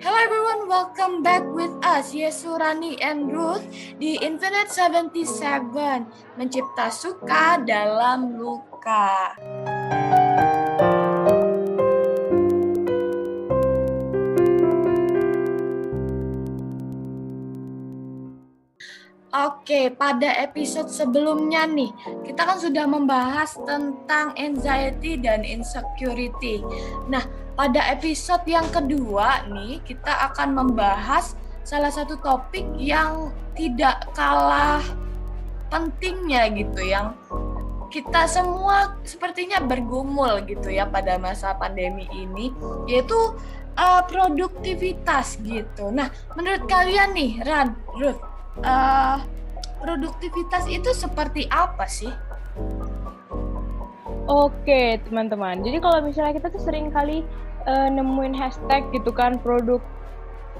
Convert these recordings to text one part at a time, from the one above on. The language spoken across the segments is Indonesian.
Hello everyone, welcome back with us, Yesurani and Ruth di Infinite 77, mencipta suka dalam luka. Oke, pada episode sebelumnya nih, kita kan sudah membahas tentang anxiety dan insecurity. Nah, pada episode yang kedua nih, kita akan membahas salah satu topik yang tidak kalah pentingnya gitu, yang kita semua sepertinya bergumul gitu ya pada masa pandemi ini, yaitu uh, produktivitas gitu. Nah, menurut kalian nih, Ran, Ruth, uh, produktivitas itu seperti apa sih? Oke, teman-teman. Jadi kalau misalnya kita tuh sering kali uh, nemuin hashtag gitu kan produk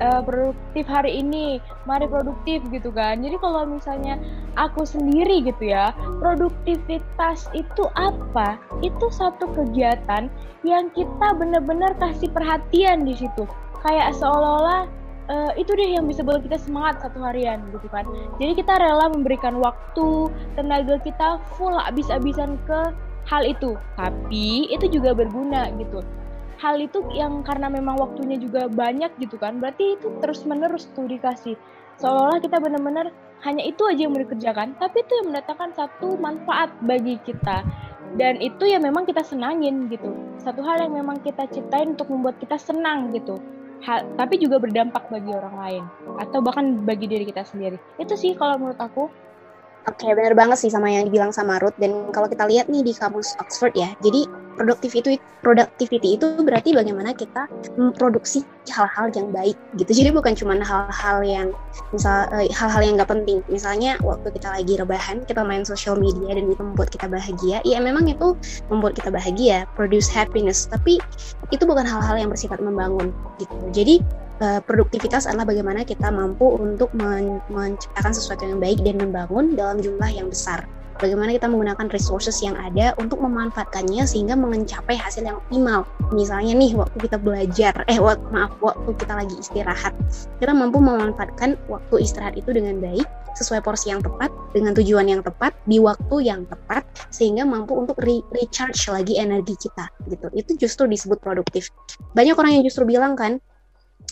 uh, produktif hari ini, mari produktif gitu kan. Jadi kalau misalnya aku sendiri gitu ya, produktivitas itu apa? Itu satu kegiatan yang kita benar-benar kasih perhatian di situ. Kayak seolah-olah uh, itu deh yang bisa buat kita semangat satu harian gitu kan jadi kita rela memberikan waktu tenaga kita full abis-abisan ke hal itu. Tapi itu juga berguna gitu. Hal itu yang karena memang waktunya juga banyak gitu kan berarti itu terus menerus tuh dikasih. Seolah-olah kita benar-benar hanya itu aja yang mau dikerjakan tapi itu yang mendatangkan satu manfaat bagi kita. Dan itu ya memang kita senangin gitu. Satu hal yang memang kita ciptain untuk membuat kita senang gitu. Hal, tapi juga berdampak bagi orang lain atau bahkan bagi diri kita sendiri. Itu sih kalau menurut aku. Oke, okay, benar banget sih sama yang dibilang sama Ruth. Dan kalau kita lihat nih di kamus Oxford ya, jadi produktif itu productivity itu berarti bagaimana kita memproduksi hal-hal yang baik gitu. Jadi bukan cuma hal-hal yang misal eh, hal-hal yang nggak penting. Misalnya waktu kita lagi rebahan, kita main social media dan itu membuat kita bahagia. Ya memang itu membuat kita bahagia, produce happiness. Tapi itu bukan hal-hal yang bersifat membangun gitu. Jadi uh, produktivitas adalah bagaimana kita mampu untuk men menciptakan sesuatu yang baik dan membangun dalam jumlah yang besar. Bagaimana kita menggunakan resources yang ada untuk memanfaatkannya sehingga mencapai hasil yang optimal. Misalnya nih waktu kita belajar, eh waktu, maaf waktu kita lagi istirahat, kita mampu memanfaatkan waktu istirahat itu dengan baik sesuai porsi yang tepat dengan tujuan yang tepat di waktu yang tepat sehingga mampu untuk re recharge lagi energi kita gitu. Itu justru disebut produktif. Banyak orang yang justru bilang kan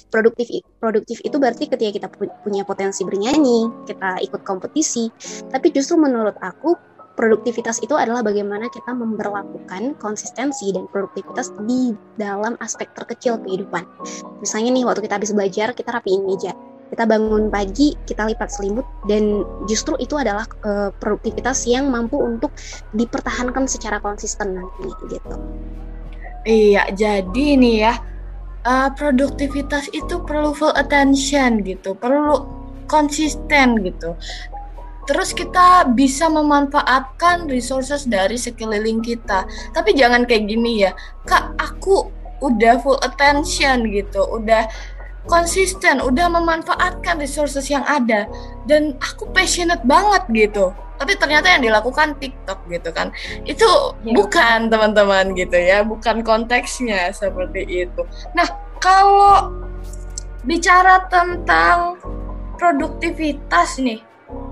produktif produktif itu berarti ketika kita punya potensi bernyanyi, kita ikut kompetisi. Tapi justru menurut aku produktivitas itu adalah bagaimana kita memperlakukan konsistensi dan produktivitas di dalam aspek terkecil kehidupan. Misalnya nih waktu kita habis belajar, kita rapiin meja. Kita bangun pagi, kita lipat selimut dan justru itu adalah uh, produktivitas yang mampu untuk dipertahankan secara konsisten nanti gitu. Iya, jadi nih ya uh, produktivitas itu perlu full attention gitu, perlu konsisten gitu. Terus kita bisa memanfaatkan resources dari sekeliling kita. Tapi jangan kayak gini ya, kak aku udah full attention gitu, udah konsisten, udah memanfaatkan resources yang ada dan aku passionate banget gitu tapi ternyata yang dilakukan TikTok gitu kan itu ya. bukan teman-teman gitu ya bukan konteksnya seperti itu nah kalau bicara tentang produktivitas nih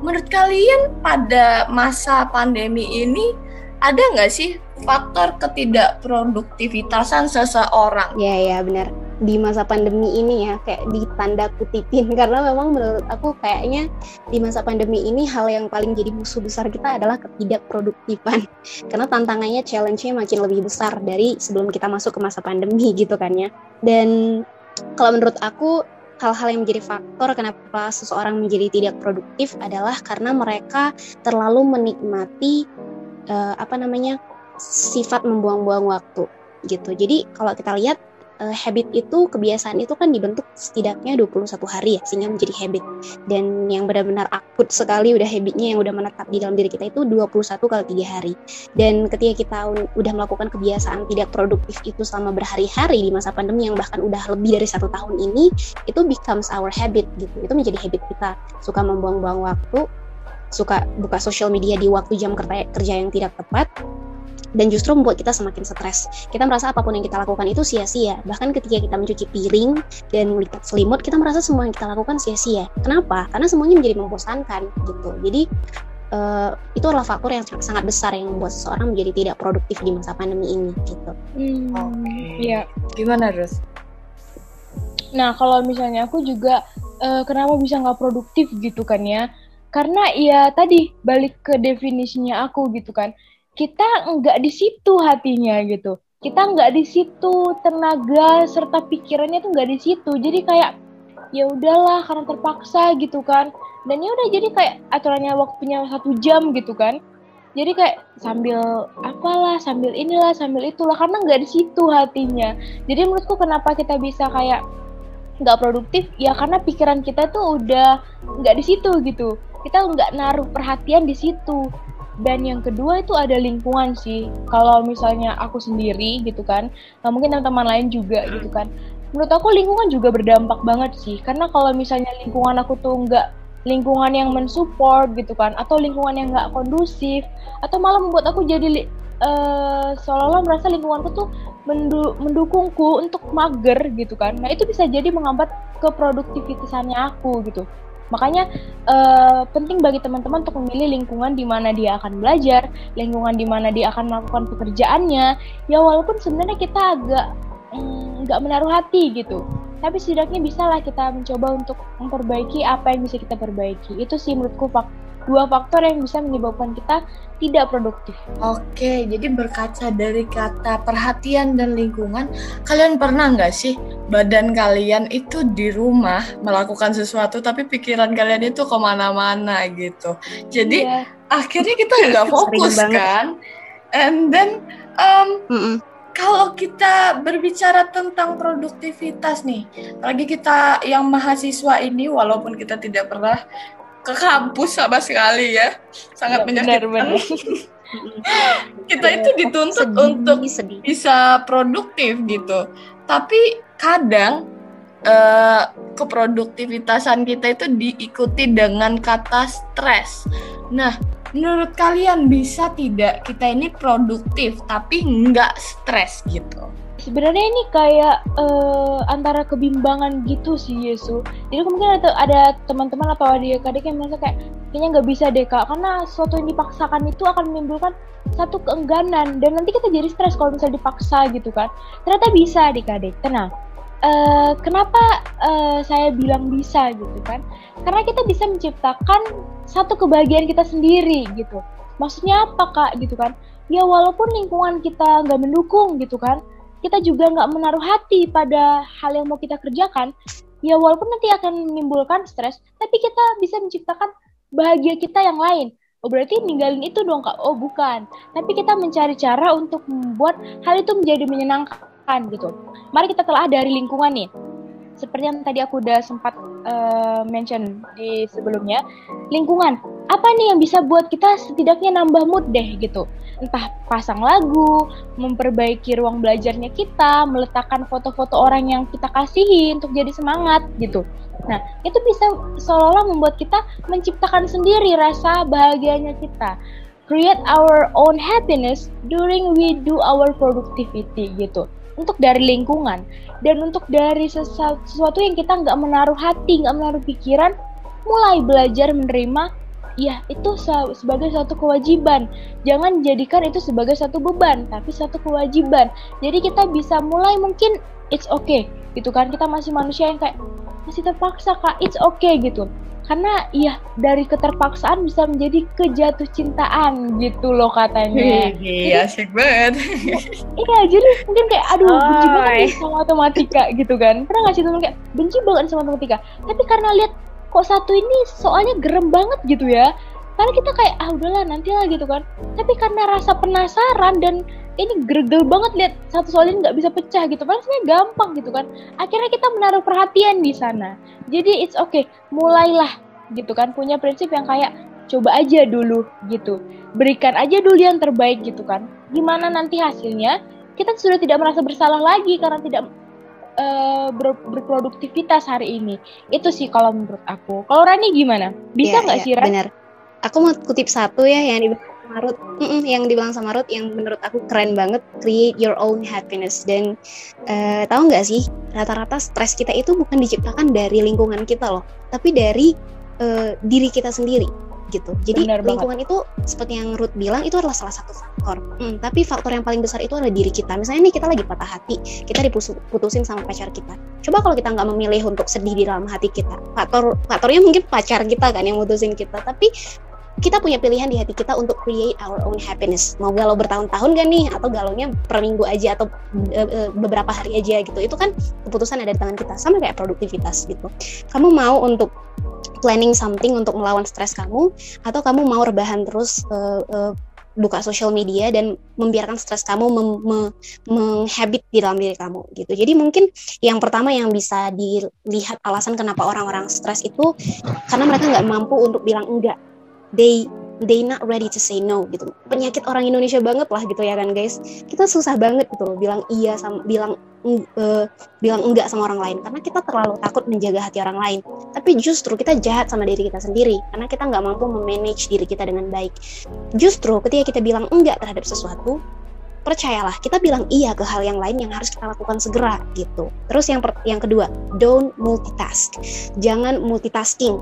menurut kalian pada masa pandemi ini ada nggak sih faktor ketidakproduktivitasan seseorang? Ya ya benar di masa pandemi ini ya kayak ditanda kutipin. Karena memang menurut aku kayaknya di masa pandemi ini hal yang paling jadi musuh besar kita adalah ketidakproduktifan karena tantangannya challenge-nya makin lebih besar dari sebelum kita masuk ke masa pandemi gitu kan ya. Dan kalau menurut aku hal-hal yang menjadi faktor kenapa seseorang menjadi tidak produktif adalah karena mereka terlalu menikmati uh, apa namanya sifat membuang-buang waktu gitu. Jadi kalau kita lihat uh, habit itu kebiasaan itu kan dibentuk setidaknya 21 hari ya sehingga menjadi habit. Dan yang benar-benar akut sekali udah habitnya yang udah menetap di dalam diri kita itu 21 kali tiga hari. Dan ketika kita udah melakukan kebiasaan tidak produktif itu selama berhari-hari di masa pandemi yang bahkan udah lebih dari satu tahun ini itu becomes our habit gitu. Itu menjadi habit kita. Suka membuang-buang waktu suka buka sosial media di waktu jam kerja, kerja yang tidak tepat dan justru membuat kita semakin stres. Kita merasa apa pun yang kita lakukan itu sia-sia. Bahkan ketika kita mencuci piring dan melihat selimut, kita merasa semua yang kita lakukan sia-sia. Kenapa? Karena semuanya menjadi membosankan gitu. Jadi uh, itu adalah faktor yang sangat besar yang membuat seseorang menjadi tidak produktif di masa pandemi ini gitu. Hmm, Oke. Okay. Iya. Gimana, Rus? Nah, kalau misalnya aku juga uh, kenapa bisa nggak produktif gitu kan ya? Karena ya tadi balik ke definisinya aku gitu kan. Kita nggak di situ hatinya gitu. Kita nggak di situ tenaga serta pikirannya tuh nggak di situ. Jadi kayak ya udahlah karena terpaksa gitu kan. Dan ya udah jadi kayak aturannya waktunya satu jam gitu kan. Jadi kayak sambil apalah, sambil inilah, sambil itulah karena nggak di situ hatinya. Jadi menurutku kenapa kita bisa kayak nggak produktif ya karena pikiran kita tuh udah nggak di situ gitu kita nggak naruh perhatian di situ dan yang kedua itu ada lingkungan sih. Kalau misalnya aku sendiri gitu kan nah, mungkin teman-teman lain juga gitu kan. Menurut aku lingkungan juga berdampak banget sih. Karena kalau misalnya lingkungan aku tuh nggak lingkungan yang mensupport gitu kan atau lingkungan yang nggak kondusif atau malah membuat aku jadi uh, seolah-olah merasa lingkunganku tuh mendu mendukungku untuk mager gitu kan. Nah itu bisa jadi menghambat keproduktivitasannya aku gitu makanya uh, penting bagi teman-teman untuk memilih lingkungan di mana dia akan belajar lingkungan di mana dia akan melakukan pekerjaannya. Ya walaupun sebenarnya kita agak mm, nggak mm, menaruh hati gitu. Tapi setidaknya bisa lah kita mencoba untuk memperbaiki apa yang bisa kita perbaiki. Itu sih menurutku dua faktor yang bisa menyebabkan kita tidak produktif. Oke, jadi berkaca dari kata perhatian dan lingkungan, kalian pernah nggak sih badan kalian itu di rumah melakukan sesuatu tapi pikiran kalian itu ke mana-mana gitu. Jadi yeah. akhirnya kita nggak fokus kan, and then um, mm -mm kalau kita berbicara tentang produktivitas nih, lagi kita yang mahasiswa ini, walaupun kita tidak pernah ke kampus sama sekali ya. Sangat ya, menyakitkan. kita itu dituntut sedih, untuk sedih. bisa produktif gitu. Tapi kadang uh, keproduktivitasan kita itu diikuti dengan kata stres. Nah menurut kalian bisa tidak kita ini produktif tapi nggak stres gitu sebenarnya ini kayak uh, antara kebimbangan gitu sih Yesu. Jadi mungkin ada, ada teman-teman atau adik-adik yang merasa kayak kayaknya nggak bisa deh kak, karena sesuatu yang dipaksakan itu akan menimbulkan satu keengganan dan nanti kita jadi stres kalau misalnya dipaksa gitu kan. Ternyata bisa adik-adik, tenang. Uh, kenapa uh, saya bilang bisa gitu kan? Karena kita bisa menciptakan satu kebahagiaan kita sendiri gitu. Maksudnya apa kak gitu kan? Ya walaupun lingkungan kita nggak mendukung gitu kan, kita juga nggak menaruh hati pada hal yang mau kita kerjakan, ya walaupun nanti akan menimbulkan stres, tapi kita bisa menciptakan bahagia kita yang lain. Oh berarti ninggalin itu dong kak? Oh bukan. Tapi kita mencari cara untuk membuat hal itu menjadi menyenangkan gitu. Mari kita telah dari lingkungan nih seperti yang tadi aku udah sempat uh, mention di sebelumnya, lingkungan. Apa nih yang bisa buat kita setidaknya nambah mood deh gitu. Entah pasang lagu, memperbaiki ruang belajarnya kita, meletakkan foto-foto orang yang kita kasihi untuk jadi semangat gitu. Nah, itu bisa seolah-olah membuat kita menciptakan sendiri rasa bahagianya kita. Create our own happiness during we do our productivity gitu untuk dari lingkungan. Dan untuk dari sesuatu yang kita nggak menaruh hati nggak menaruh pikiran mulai belajar menerima ya itu sebagai suatu kewajiban. Jangan jadikan itu sebagai satu beban tapi satu kewajiban. Jadi kita bisa mulai mungkin it's okay gitu kan? Kita masih manusia yang kayak masih terpaksa kak it's okay gitu karena iya dari keterpaksaan bisa menjadi kejatuh cintaan gitu loh katanya. Iya asik banget. iya jadi mungkin kayak aduh oh, benci banget sama matematika gitu kan. Pernah nggak sih temen kayak benci banget sama matematika. Tapi karena lihat kok satu ini soalnya gerem banget gitu ya. Karena kita kayak ah udahlah nanti lah gitu kan. Tapi karena rasa penasaran dan ini gregel banget lihat satu soal ini nggak bisa pecah gitu. Padahal sebenarnya gampang gitu kan. Akhirnya kita menaruh perhatian di sana jadi it's okay mulailah gitu kan punya prinsip yang kayak coba aja dulu gitu berikan aja dulu yang terbaik gitu kan gimana nanti hasilnya kita sudah tidak merasa bersalah lagi karena tidak uh, ber berproduktivitas hari ini itu sih kalau menurut aku kalau Rani gimana bisa iya, nggak yeah, yeah, sih Rani? Benar. Aku mau kutip satu ya yang di sama Ruth, mm-mm, yang dibilang sama Ruth yang menurut aku keren banget, create your own happiness. Dan uh, tahu nggak sih, rata-rata stres kita itu bukan diciptakan dari lingkungan kita loh, tapi dari uh, diri kita sendiri gitu. Jadi Benar lingkungan banget. itu seperti yang Ruth bilang itu adalah salah satu faktor. Hmm, tapi faktor yang paling besar itu adalah diri kita. Misalnya nih kita lagi patah hati, kita diputusin sama pacar kita. Coba kalau kita nggak memilih untuk sedih di dalam hati kita, faktor faktornya mungkin pacar kita kan yang mutusin kita. Tapi kita punya pilihan di hati kita untuk create our own happiness. Mau galau bertahun-tahun gak nih? Atau galaunya per minggu aja atau uh, beberapa hari aja gitu. Itu kan keputusan ada di tangan kita. Sama kayak produktivitas gitu. Kamu mau untuk planning something untuk melawan stres kamu atau kamu mau rebahan terus uh, uh, buka sosial media dan membiarkan stres kamu menghabit di dalam diri kamu gitu. Jadi mungkin yang pertama yang bisa dilihat alasan kenapa orang-orang stres itu karena mereka nggak mampu untuk bilang enggak they they not ready to say no gitu. Penyakit orang Indonesia banget lah gitu ya kan guys. Kita susah banget gitu loh bilang iya sama bilang uh, bilang enggak sama orang lain. Karena kita terlalu takut menjaga hati orang lain. Tapi justru kita jahat sama diri kita sendiri. Karena kita nggak mampu memanage diri kita dengan baik. Justru ketika kita bilang enggak terhadap sesuatu percayalah kita bilang iya ke hal yang lain yang harus kita lakukan segera gitu. Terus yang per, yang kedua don't multitask. Jangan multitasking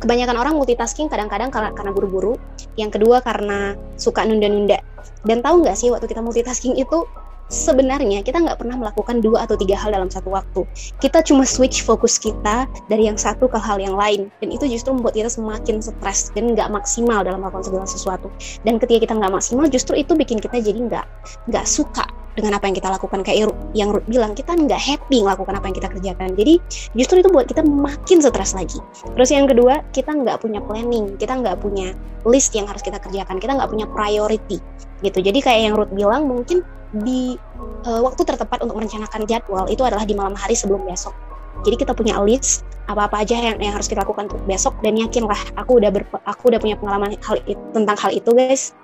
kebanyakan orang multitasking kadang-kadang karena buru-buru yang kedua karena suka nunda-nunda dan tahu nggak sih waktu kita multitasking itu sebenarnya kita nggak pernah melakukan dua atau tiga hal dalam satu waktu. Kita cuma switch fokus kita dari yang satu ke hal yang lain. Dan itu justru membuat kita semakin stres dan nggak maksimal dalam melakukan segala sesuatu. Dan ketika kita nggak maksimal, justru itu bikin kita jadi nggak nggak suka dengan apa yang kita lakukan. Kayak yang Ruth bilang kita nggak happy melakukan apa yang kita kerjakan. Jadi justru itu buat kita makin stres lagi. Terus yang kedua kita nggak punya planning. Kita nggak punya list yang harus kita kerjakan. Kita nggak punya priority gitu. Jadi kayak yang Ruth bilang mungkin di uh, waktu tertepat untuk merencanakan jadwal itu adalah di malam hari sebelum besok. Jadi kita punya list apa-apa aja yang, yang harus kita lakukan untuk besok dan yakinlah aku udah ber, aku udah punya pengalaman hal itu, tentang hal itu guys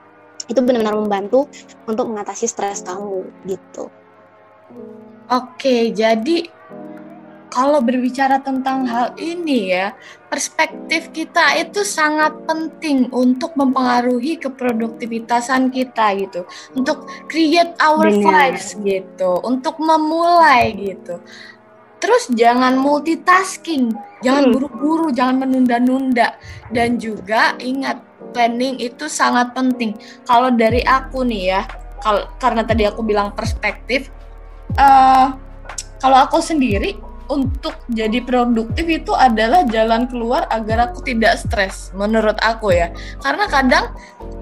itu benar-benar membantu untuk mengatasi stres kamu gitu. Oke, jadi kalau berbicara tentang hal ini ya, perspektif kita itu sangat penting untuk mempengaruhi keproduktivitasan kita gitu. Untuk create our vibes gitu, untuk memulai gitu. Terus jangan multitasking, jangan hmm. buru-buru, jangan menunda-nunda dan juga ingat planning itu sangat penting. Kalau dari aku nih ya, kalau karena tadi aku bilang perspektif, uh, kalau aku sendiri untuk jadi produktif itu adalah jalan keluar agar aku tidak stres menurut aku ya karena kadang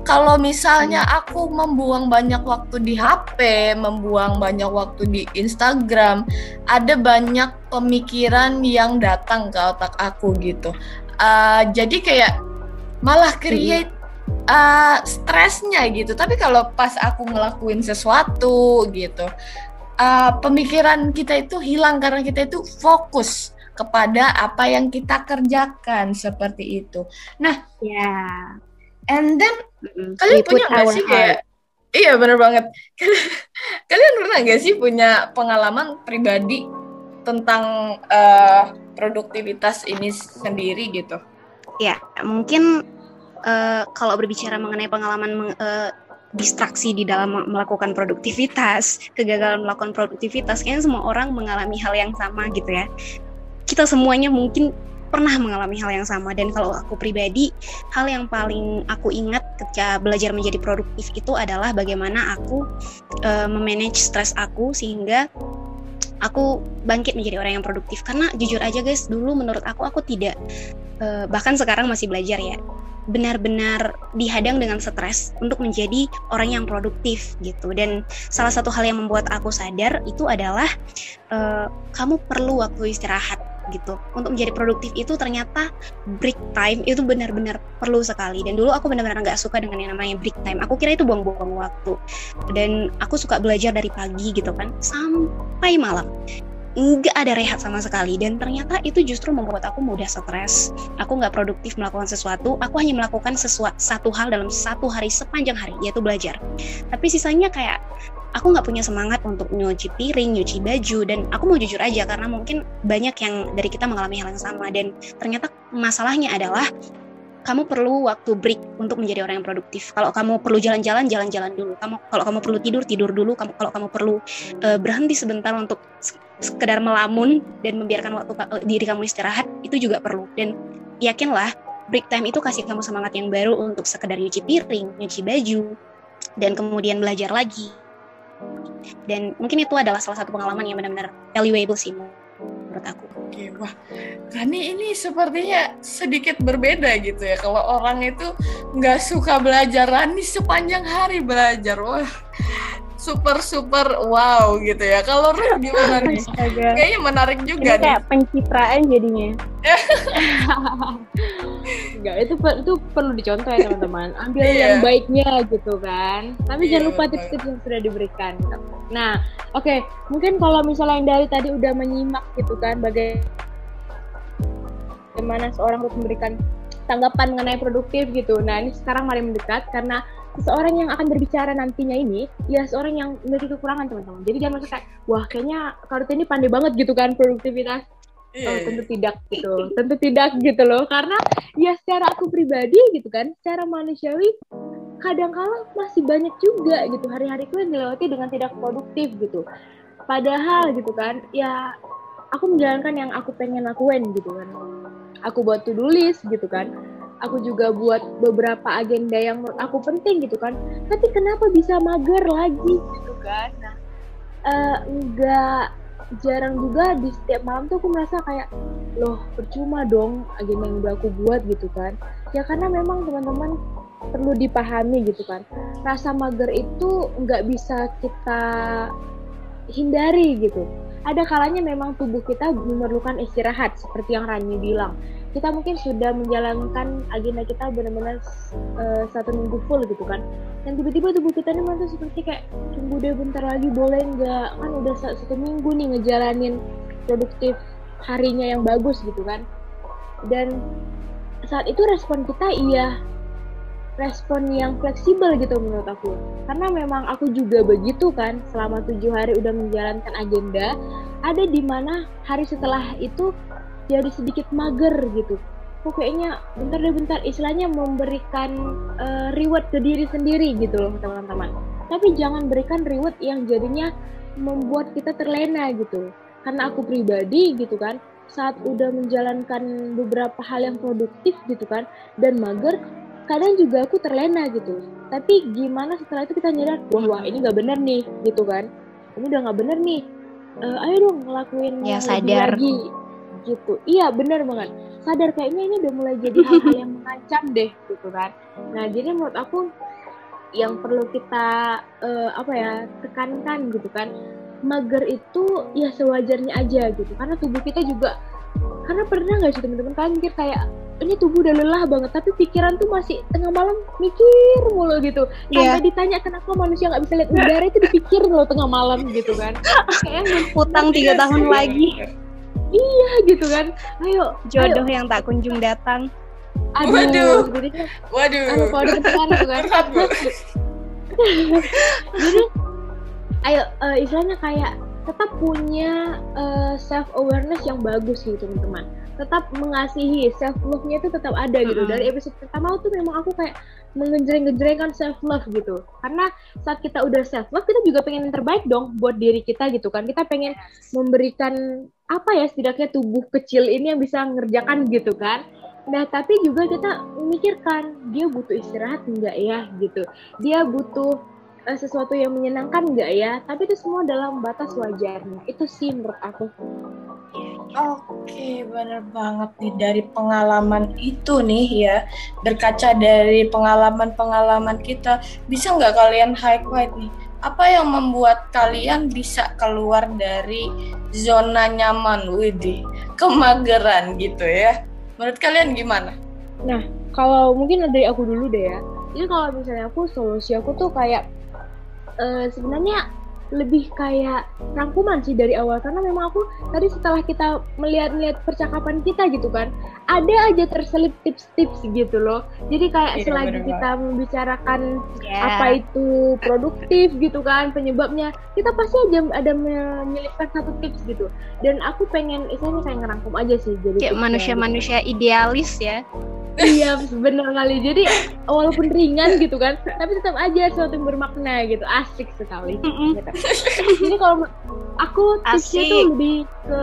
kalau misalnya aku membuang banyak waktu di HP membuang banyak waktu di Instagram ada banyak pemikiran yang datang ke otak aku gitu uh, jadi kayak malah create uh, stresnya gitu. Tapi kalau pas aku ngelakuin sesuatu gitu uh, pemikiran kita itu hilang karena kita itu fokus kepada apa yang kita kerjakan seperti itu. Nah ya yeah. and then mm-hmm. kalian punya nggak sih kayak iya bener banget. Kalian pernah nggak sih punya pengalaman pribadi tentang uh, produktivitas ini sendiri gitu ya mungkin uh, kalau berbicara mengenai pengalaman uh, distraksi di dalam melakukan produktivitas, kegagalan melakukan produktivitas, kayaknya semua orang mengalami hal yang sama gitu ya. Kita semuanya mungkin pernah mengalami hal yang sama dan kalau aku pribadi hal yang paling aku ingat ketika belajar menjadi produktif itu adalah bagaimana aku uh, memanage stres aku sehingga aku bangkit menjadi orang yang produktif karena jujur aja guys dulu menurut aku aku tidak uh, bahkan sekarang masih belajar ya. Benar-benar dihadang dengan stres untuk menjadi orang yang produktif gitu. Dan salah satu hal yang membuat aku sadar itu adalah uh, kamu perlu waktu istirahat gitu. Untuk menjadi produktif itu ternyata break time itu benar-benar perlu sekali. Dan dulu aku benar-benar nggak suka dengan yang namanya break time. Aku kira itu buang-buang waktu. Dan aku suka belajar dari pagi gitu kan sampai malam nggak ada rehat sama sekali. Dan ternyata itu justru membuat aku mudah stres. Aku nggak produktif melakukan sesuatu. Aku hanya melakukan sesuatu satu hal dalam satu hari sepanjang hari yaitu belajar. Tapi sisanya kayak aku nggak punya semangat untuk nyuci piring, nyuci baju, dan aku mau jujur aja karena mungkin banyak yang dari kita mengalami hal yang sama. Dan ternyata masalahnya adalah kamu perlu waktu break untuk menjadi orang yang produktif. Kalau kamu perlu jalan-jalan, jalan-jalan dulu. Kamu kalau kamu perlu tidur, tidur dulu. Kamu kalau kamu perlu uh, berhenti sebentar untuk sekedar melamun dan membiarkan waktu uh, diri kamu istirahat, itu juga perlu. Dan yakinlah break time itu kasih kamu semangat yang baru untuk sekedar nyuci piring, nyuci baju, dan kemudian belajar lagi. Dan mungkin itu adalah salah satu pengalaman yang benar-benar valuable sih menurut aku. Oke, wah, Rani ini sepertinya sedikit berbeda gitu ya. Kalau orang itu nggak suka belajar, Rani sepanjang hari belajar. Wah, super super wow gitu ya. Kalau Ruth gimana nih? Kayaknya menarik juga Ini kayak nih. pencitraan jadinya. Enggak, itu itu perlu dicontoh ya teman-teman. Ambil yeah. yang baiknya gitu kan. Tapi yeah, jangan lupa tips-tips yang sudah diberikan. Nah, oke, okay. mungkin kalau misalnya yang dari tadi udah menyimak gitu kan bagaimana seorang harus memberikan tanggapan mengenai produktif gitu. Nah, ini sekarang mari mendekat karena seseorang yang akan berbicara nantinya ini ya seorang yang memiliki kekurangan teman-teman. Jadi jangan merasa kayak wah kayaknya Karut ini pandai banget gitu kan produktivitas. Yeah. oh, tentu tidak gitu. Tentu tidak gitu loh. Karena ya secara aku pribadi gitu kan secara manusiawi kadang-kala masih banyak juga gitu hari-hariku yang dilewati dengan tidak produktif gitu. Padahal gitu kan ya aku menjalankan yang aku pengen lakuin gitu kan. Aku buat to-do list gitu kan aku juga buat beberapa agenda yang menurut aku penting gitu kan. Tapi kenapa bisa mager lagi? Gitu kan. Nah. Uh, enggak jarang juga di setiap malam tuh aku merasa kayak loh percuma dong agenda yang udah aku buat gitu kan. Ya karena memang teman-teman perlu dipahami gitu kan. Rasa mager itu nggak bisa kita hindari gitu. Ada kalanya memang tubuh kita memerlukan istirahat seperti yang Rani bilang kita mungkin sudah menjalankan agenda kita benar-benar uh, satu minggu full gitu kan. Dan tiba-tiba tubuh kita ini tuh seperti kayak tunggu deh bentar lagi boleh nggak? Kan udah satu minggu nih ngejalanin produktif harinya yang bagus gitu kan. Dan saat itu respon kita iya respon yang fleksibel gitu menurut aku. Karena memang aku juga begitu kan selama tujuh hari udah menjalankan agenda ada di mana hari setelah itu jadi sedikit mager gitu. Kok kayaknya bentar deh bentar. Istilahnya memberikan uh, reward ke diri sendiri gitu loh teman-teman. Tapi jangan berikan reward yang jadinya membuat kita terlena gitu. Karena aku pribadi gitu kan saat udah menjalankan beberapa hal yang produktif gitu kan dan mager kadang juga aku terlena gitu. Tapi gimana setelah itu kita nyadar wah wah ini nggak bener nih gitu kan. Ini udah nggak bener nih. Uh, ayo dong ngelakuin ya sadar. lagi gitu. Iya bener banget. Sadar kayaknya ini udah mulai jadi hal-hal yang mengancam deh gitu kan. Nah jadi menurut aku yang perlu kita uh, apa ya tekankan gitu kan mager itu ya sewajarnya aja gitu. Karena tubuh kita juga karena pernah nggak sih teman-teman kalian mikir kayak ini tubuh udah lelah banget tapi pikiran tuh masih tengah malam mikir mulu gitu. Yeah. sampai ditanya kenapa manusia nggak bisa lihat udara? Itu dipikir loh tengah malam gitu kan. Kayak utang tiga tahun lagi iya gitu kan. Ayo jodoh ayo. yang tak kunjung datang. Aduh. Waduh. Jadi waduh. anu kalau depan tuh kan. Jadi ayo uh, istilahnya kayak tetap punya uh, eh, self awareness yang bagus gitu teman-teman. Tetap mengasihi self love-nya itu tetap ada gitu. Dari episode pertama tuh memang aku kayak mengejreng-gejrengkan self love gitu. Karena saat kita udah self love, kita juga pengen yang terbaik dong buat diri kita gitu kan. Kita pengen memberikan apa ya setidaknya tubuh kecil ini yang bisa ngerjakan gitu kan. Nah, tapi juga kita memikirkan dia butuh istirahat enggak ya gitu. Dia butuh uh, sesuatu yang menyenangkan enggak ya? Tapi itu semua dalam batas wajarnya. Itu sih menurut aku. Oke, benar banget nih dari pengalaman itu nih ya, berkaca dari pengalaman-pengalaman kita, bisa nggak kalian highlight nih, apa yang membuat kalian bisa keluar dari zona nyaman, widih, kemageran gitu ya? Menurut kalian gimana? Nah, kalau mungkin dari aku dulu deh ya, ini kalau misalnya aku solusi aku tuh kayak uh, sebenarnya lebih kayak rangkuman sih dari awal. Karena memang aku tadi setelah kita melihat-lihat percakapan kita gitu kan ada aja terselip tips-tips gitu loh. Jadi kayak yeah, selagi kita membicarakan yeah. apa itu produktif gitu kan penyebabnya kita pasti aja ada menyelipkan satu tips gitu. Dan aku pengen istilahnya kayak ngerangkum aja sih jadi kayak manusia-manusia idealis ya. Iya bener kali. Jadi walaupun ringan gitu kan tapi tetap aja sesuatu yang bermakna gitu. Asik sekali. Gitu. Jadi kalau aku tipsnya tuh lebih ke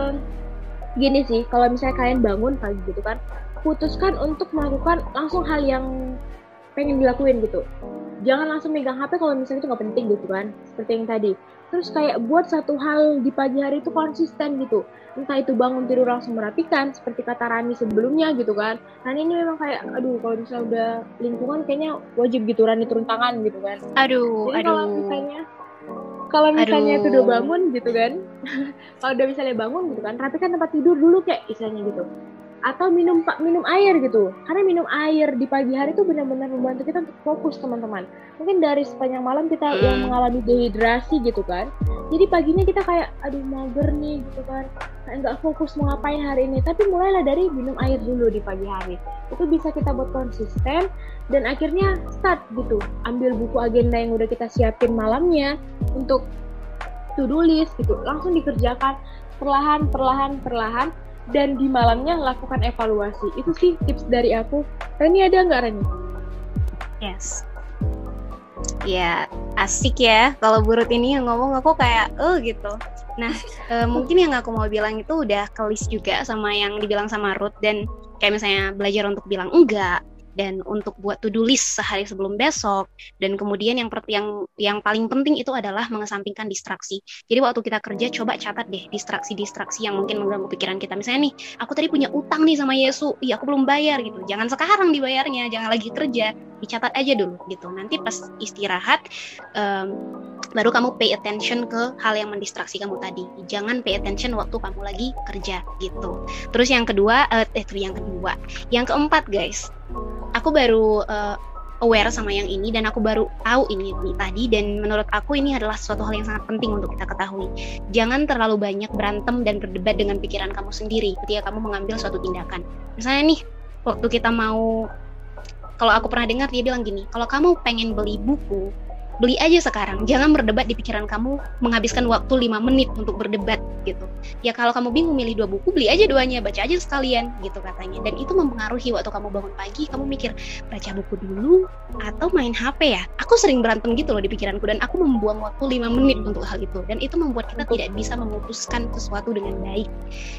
gini sih kalau misalnya kalian bangun pagi gitu kan putuskan untuk melakukan langsung hal yang pengen dilakuin gitu. Jangan langsung megang HP kalau misalnya itu nggak penting gitu kan seperti yang tadi. Terus kayak buat satu hal di pagi hari itu konsisten gitu. Entah itu bangun tidur langsung merapikan seperti kata Rani sebelumnya gitu kan. Rani ini memang kayak aduh kalau misalnya udah lingkungan kayaknya wajib gitu Rani turun tangan gitu kan. Aduh Jadi aduh. kalau misalnya kalau misalnya itu udah bangun gitu kan. Kalau udah misalnya bangun gitu kan. Rapikan tempat tidur dulu kayak istilahnya gitu. Atau minum pak minum air gitu. Karena minum air di pagi hari itu benar-benar membantu kita untuk fokus teman-teman. Mungkin dari sepanjang malam kita hmm. yang mengalami dehidrasi gitu kan. Jadi paginya kita kayak aduh mager nih gitu kan nggak fokus mau ngapain hari ini tapi mulailah dari minum air dulu di pagi hari itu bisa kita buat konsisten dan akhirnya start gitu ambil buku agenda yang udah kita siapin malamnya untuk to do list gitu langsung dikerjakan perlahan perlahan perlahan dan di malamnya lakukan evaluasi. Itu sih tips dari aku. Reni ada nggak Reni? Yes. Ya asik ya kalau Burut ini yang ngomong aku kayak oh gitu. Nah e, mungkin yang aku mau bilang itu udah kelis juga sama yang dibilang sama Ruth dan kayak misalnya belajar untuk bilang enggak dan untuk buat to-do list sehari sebelum besok dan kemudian yang yang yang paling penting itu adalah mengesampingkan distraksi. Jadi waktu kita kerja coba catat deh distraksi-distraksi yang mungkin mengganggu pikiran kita. Misalnya nih, aku tadi punya utang nih sama Yesus, iya aku belum bayar gitu. Jangan sekarang dibayarnya, jangan lagi kerja, dicatat aja dulu gitu. Nanti pas istirahat um, baru kamu pay attention ke hal yang mendistraksi kamu tadi. Jangan pay attention waktu kamu lagi kerja gitu. Terus yang kedua, uh, eh yang kedua, yang keempat guys, aku baru uh, aware sama yang ini dan aku baru tahu ini, ini tadi dan menurut aku ini adalah suatu hal yang sangat penting untuk kita ketahui. Jangan terlalu banyak berantem dan berdebat dengan pikiran kamu sendiri ketika kamu mengambil suatu tindakan. Misalnya nih, waktu kita mau kalau aku pernah dengar dia bilang gini, kalau kamu pengen beli buku, beli aja sekarang. Jangan berdebat di pikiran kamu menghabiskan waktu 5 menit untuk berdebat gitu. Ya kalau kamu bingung milih dua buku beli aja duanya baca aja sekalian gitu katanya. Dan itu mempengaruhi waktu kamu bangun pagi kamu mikir baca buku dulu atau main HP ya? Aku sering berantem gitu loh di pikiranku dan aku membuang waktu 5 menit untuk hal itu. Dan itu membuat kita tidak bisa memutuskan sesuatu dengan baik.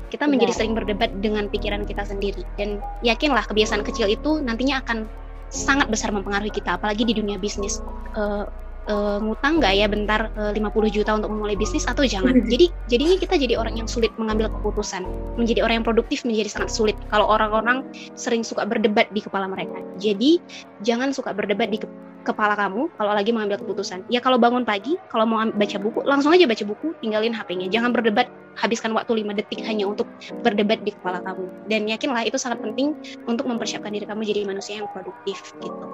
Kita menjadi sering berdebat dengan pikiran kita sendiri. Dan yakinlah kebiasaan kecil itu nantinya akan sangat besar mempengaruhi kita apalagi di dunia bisnis. Uh, uh, ngutang nggak ya bentar uh, 50 juta untuk memulai bisnis atau jangan? Jadi jadinya kita jadi orang yang sulit mengambil keputusan menjadi orang yang produktif menjadi sangat sulit kalau orang-orang sering suka berdebat di kepala mereka. Jadi jangan suka berdebat di kepala kamu kalau lagi mengambil keputusan. Ya kalau bangun pagi, kalau mau baca buku, langsung aja baca buku, tinggalin HP-nya. Jangan berdebat, habiskan waktu 5 detik hanya untuk berdebat di kepala kamu. Dan yakinlah itu sangat penting untuk mempersiapkan diri kamu jadi manusia yang produktif gitu.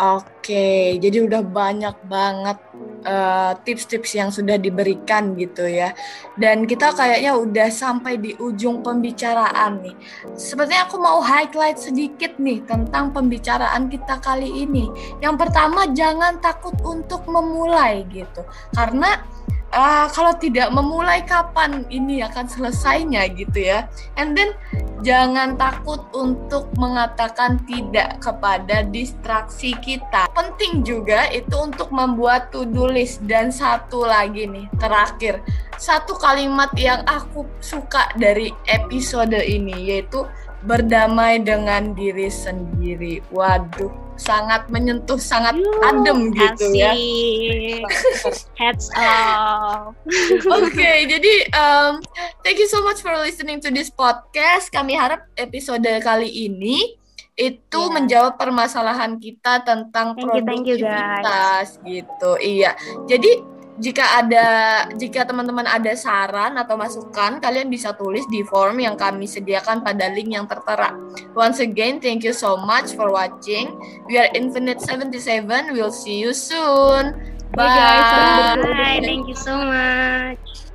Oke, jadi udah banyak banget eh, tips-tips uh, yang sudah diberikan gitu ya. Dan kita kayaknya udah sampai di ujung pembicaraan nih. Sepertinya aku mau highlight sedikit nih tentang pembicaraan kita kali ini. Yang pertama, jangan takut untuk memulai gitu. Karena uh, kalau tidak memulai kapan ini akan selesainya gitu ya. And then jangan takut untuk mengatakan tidak kepada distraksi kita. Penting juga itu untuk membuat to-do list dan satu lagi nih terakhir. Satu kalimat yang aku suka dari episode ini yaitu berdamai dengan diri sendiri. Waduh, sangat menyentuh, sangat adem gitu ya. Heads off. Oke, okay, jadi um, thank you so much for listening to this podcast. Kami harap episode kali ini itu yeah. menjawab permasalahan kita tentang thank produktivitas you, gitu. Iya. Jadi jika ada jika teman-teman ada saran atau masukan kalian bisa tulis di form yang kami sediakan pada link yang tertera. Once again, thank you so much for watching. We are Infinite 77. We'll see you soon. Bye. Bye guys. Bye. Thank you so much.